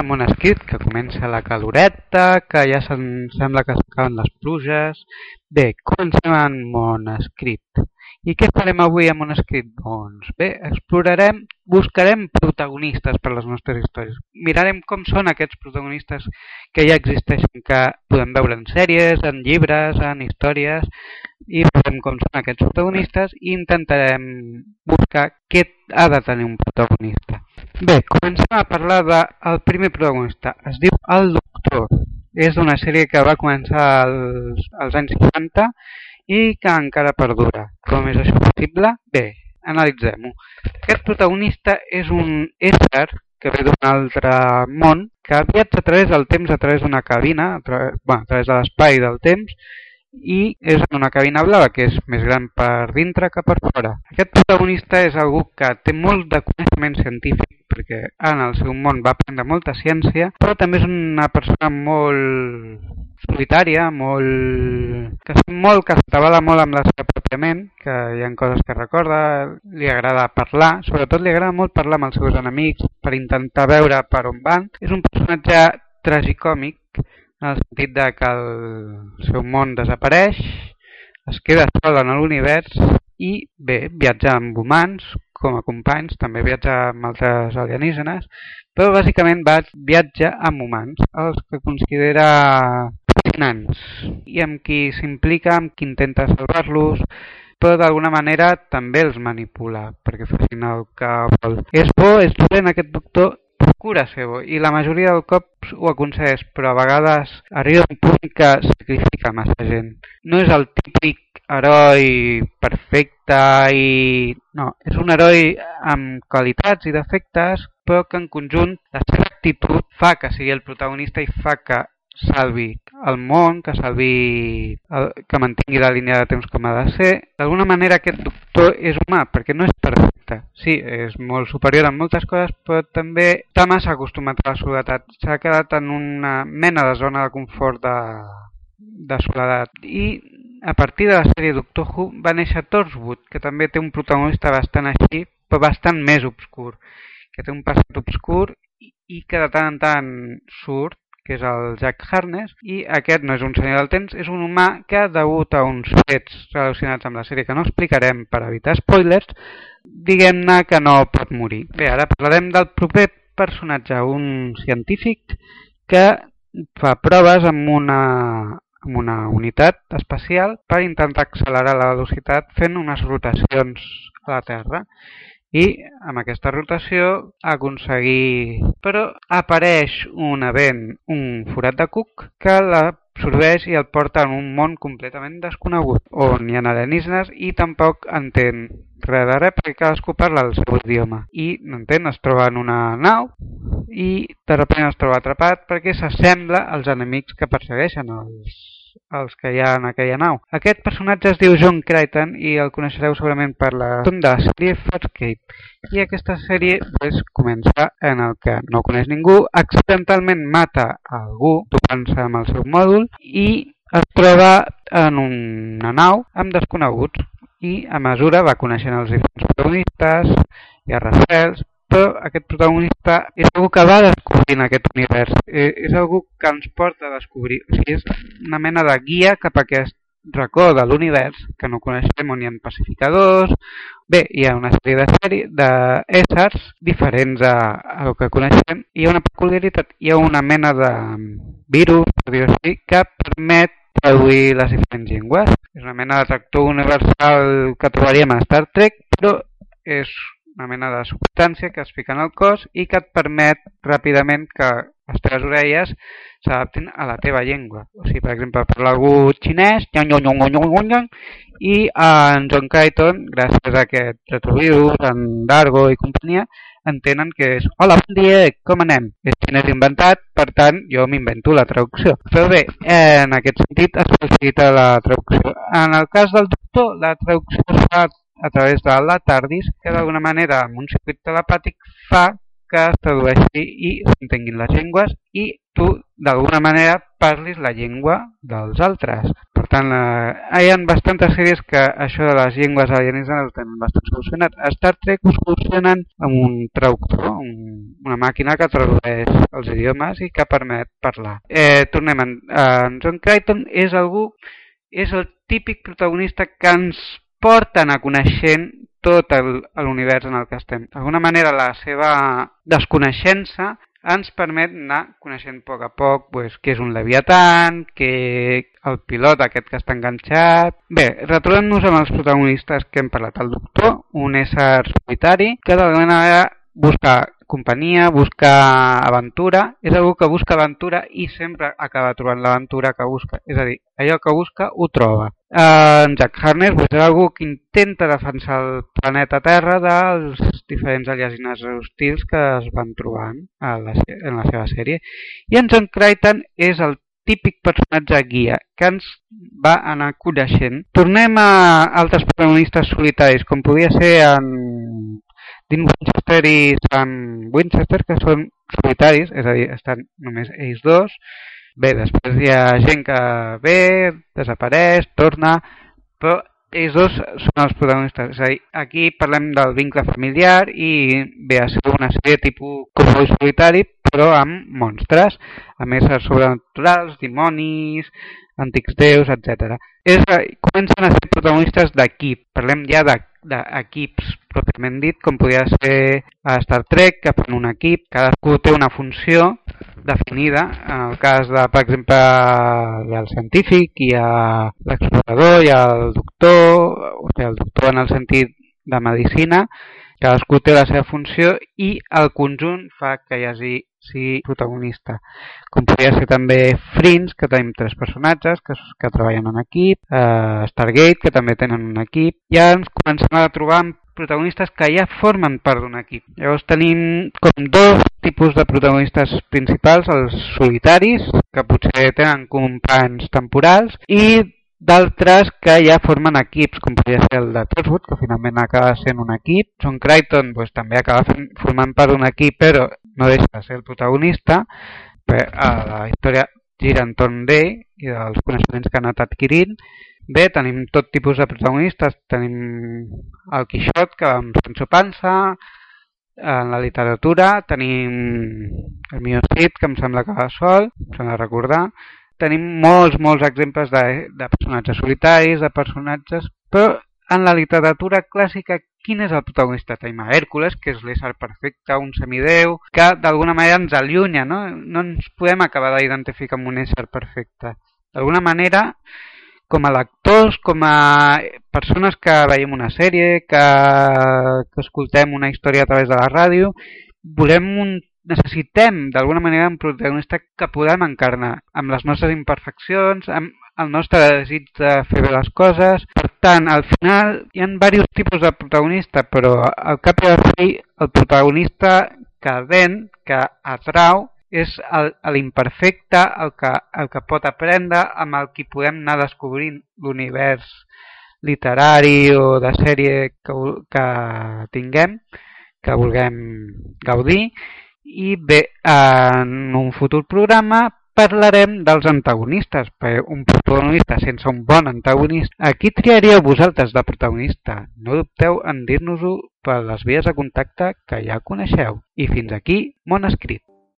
a Monescrit, que comença la caloreta, que ja se'n sembla que s'acaben les pluges. Bé, comencem en Monescrit. I què farem avui a Monescrit? Doncs bé, explorarem, buscarem protagonistes per les nostres històries. Mirarem com són aquests protagonistes que ja existeixen, que podem veure en sèries, en llibres, en històries, i veurem com són aquests protagonistes i intentarem buscar què ha de tenir un protagonista. Bé, comencem a parlar del primer protagonista. Es diu El Doctor. És una sèrie que va començar als, als anys 60 i que encara perdura. Com és això possible? Bé, analitzem-ho. Aquest protagonista és un ésser que ve d'un altre món, que viatja a través del temps, a través d'una cabina, a, través, bueno, a través de l'espai del temps, i és en una cabina blava que és més gran per dintre que per fora. Aquest protagonista és algú que té molt de coneixement científic perquè en el seu món va aprendre molta ciència, però també és una persona molt solitària, molt... que sap molt, que s'atabala molt amb la seva pròpia ment, que hi ha coses que recorda, li agrada parlar, sobretot li agrada molt parlar amb els seus enemics per intentar veure per on van. És un personatge tragicòmic, en el sentit de que el seu món desapareix, es queda sol en l'univers i bé, viatja amb humans com a companys, també viatja amb altres alienígenes, però bàsicament va viatja amb humans, els que considera fascinants i amb qui s'implica, amb qui intenta salvar-los, però d'alguna manera també els manipula perquè facin el que vol. És bo, és dolent aquest doctor, procura ser bo i la majoria del cops ho aconsegueix, però a vegades arriba un punt que sacrifica massa gent. No és el típic heroi perfecte i... No, és un heroi amb qualitats i defectes, però que en conjunt la seva actitud fa que sigui el protagonista i fa que salvi el món, que salvi, el, que mantingui la línia de temps com ha de ser. D'alguna manera aquest doctor és humà, perquè no és perfecte. Sí, és molt superior en moltes coses, però també està massa acostumat a la soledat. S'ha quedat en una mena de zona de confort de, de soledat. I a partir de la sèrie Doctor Who va néixer Torchwood, que també té un protagonista bastant així, però bastant més obscur, que té un passat obscur i que de tant en tant surt que és el Jack Harness, i aquest no és un senyor del temps, és un humà que, degut a uns fets relacionats amb la sèrie que no explicarem per evitar spoilers, diguem-ne que no pot morir. Bé, ara parlarem del proper personatge, un científic que fa proves amb una, amb una unitat espacial per intentar accelerar la velocitat fent unes rotacions a la Terra. I amb aquesta rotació aconseguir... Però apareix un event, un forat de cuc, que l'absorbeix i el porta en un món completament desconegut, on hi ha alienígenes i tampoc entén res de res perquè cadascú parla el seu idioma. I, no entén, es troba en una nau i de sobte es troba atrapat perquè s'assembla als enemics que persegueixen els els que hi ha en aquella nau. Aquest personatge es diu John Crichton i el coneixereu segurament per la la sèrie Farscape. I aquesta sèrie pues, comença en el que no coneix ningú, accidentalment mata algú topant-se amb el seu mòdul i es troba en una nau amb desconeguts i a mesura va coneixent els diferents protagonistes, i a Rafaels, però aquest protagonista és algú que va descobrint aquest univers, eh, és algú que ens porta a descobrir, o sigui, és una mena de guia cap a aquest racó de l'univers que no coneixem on hi ha pacificadors, bé, hi ha una sèrie de sèrie d'éssers diferents a, a el que coneixem, hi ha una peculiaritat, hi ha una mena de virus, per dir així, que permet traduir les diferents llengües. És una mena de tractor universal que trobaríem a Star Trek, però és una mena de substància que es fica en el cos i que et permet ràpidament que les teves orelles s'adaptin a la teva llengua. O sigui, per exemple, parla algú xinès i en John Crichton, gràcies a aquest retrovirus, en Dargo i companyia, entenen que és Hola, bon dia, com anem? És xinès inventat, per tant, jo m'invento la traducció. Però bé, en aquest sentit es facilita la traducció. En el cas del doctor, la traducció es fa a través de la TARDIS que d'alguna manera amb un circuit telepàtic fa que es tradueixi i s'entenguin les llengües i tu d'alguna manera parlis la llengua dels altres. Per tant, eh, hi ha bastantes sèries que això de les llengües alienígenes ho tenen bastant solucionat. A Star Trek ho solucionen amb un traductor, un, una màquina que tradueix els idiomes i que permet parlar. Eh, tornem, en, en John Crichton és algú, és el típic protagonista que ens porta a coneixent tot l'univers en el que estem. D'alguna manera la seva desconeixença ens permet anar coneixent a poc a poc pues, què és un leviatan, què el pilot aquest que està enganxat... Bé, retrobem-nos amb els protagonistes que hem parlat. El doctor, un ésser solitari, que d'alguna manera busca companyia, busca aventura, és algú que busca aventura i sempre acaba trobant l'aventura que busca. És a dir, allò que busca ho troba. Eh, en Jack Harness pues, és algú que intenta defensar el planeta Terra dels diferents alienígenes hostils que es van trobant a la, en la seva sèrie. I en John Crichton és el típic personatge guia que ens va anar coneixent. Tornem a altres protagonistes solitaris, com podia ser en Dean Winchester i Sam Winchester, que són solitaris, és a dir, estan només ells dos, Bé, després hi ha gent que ve, desapareix, torna, però ells dos són els protagonistes. És a dir, aquí parlem del vincle familiar i ve a ser una sèrie tipus Cowboy solitari, però amb monstres, a més sobrenaturals, dimonis, antics déus, etc. És, comencen a ser protagonistes d'equip. Parlem ja d'equips pròpiament dit, com podria ser a Star Trek, que fan un equip, cadascú té una funció definida. En el cas de, per exemple, hi ha el científic, hi ha l'explorador, hi ha el doctor, o sigui, el doctor en el sentit de medicina, cadascú té la seva funció i el conjunt fa que hi hagi sí, protagonista. Com podria ser també Fringe, que tenim tres personatges que, que treballen en equip, eh, Stargate, que també tenen un equip. Ja ens comencem a trobar amb protagonistes que ja formen part d'un equip. Llavors tenim com dos tipus de protagonistes principals, els solitaris, que potser tenen companys temporals, i d'altres que ja formen equips, com podria ser el de Torchwood, que finalment acaba sent un equip. John Crichton pues, també acaba formant part d'un equip, però no deixa de ser el protagonista. Però, la història gira entorn d'ell i dels coneixements que ha anat adquirint Bé, tenim tot tipus de protagonistes. Tenim el Quixot, que amb Sancho Panza, en la literatura tenim el Mio Cid, que em sembla que va sol, s'ha de recordar. Tenim molts, molts exemples de, de personatges solitaris, de personatges... Però en la literatura clàssica, quin és el protagonista? Tenim a Hèrcules, que és l'ésser perfecte, un semideu, que d'alguna manera ens allunya, no? No ens podem acabar d'identificar amb un ésser perfecte. D'alguna manera, com a lectors, com a persones que veiem una sèrie, que, que escoltem una història a través de la ràdio, volem un, necessitem d'alguna manera un protagonista que podem encarnar amb les nostres imperfeccions, amb el nostre desig de fer bé les coses. Per tant, al final hi ha diversos tipus de protagonista, però al cap i a la fi el protagonista que ven, que atrau, és l'imperfecte, el, que, el que pot aprendre, amb el que podem anar descobrint l'univers literari o de sèrie que, que tinguem, que vulguem gaudir. I bé, en un futur programa parlarem dels antagonistes, perquè un protagonista sense un bon antagonista... A qui triaríeu vosaltres de protagonista? No dubteu en dir-nos-ho per les vies de contacte que ja coneixeu. I fins aquí, Món Escrit.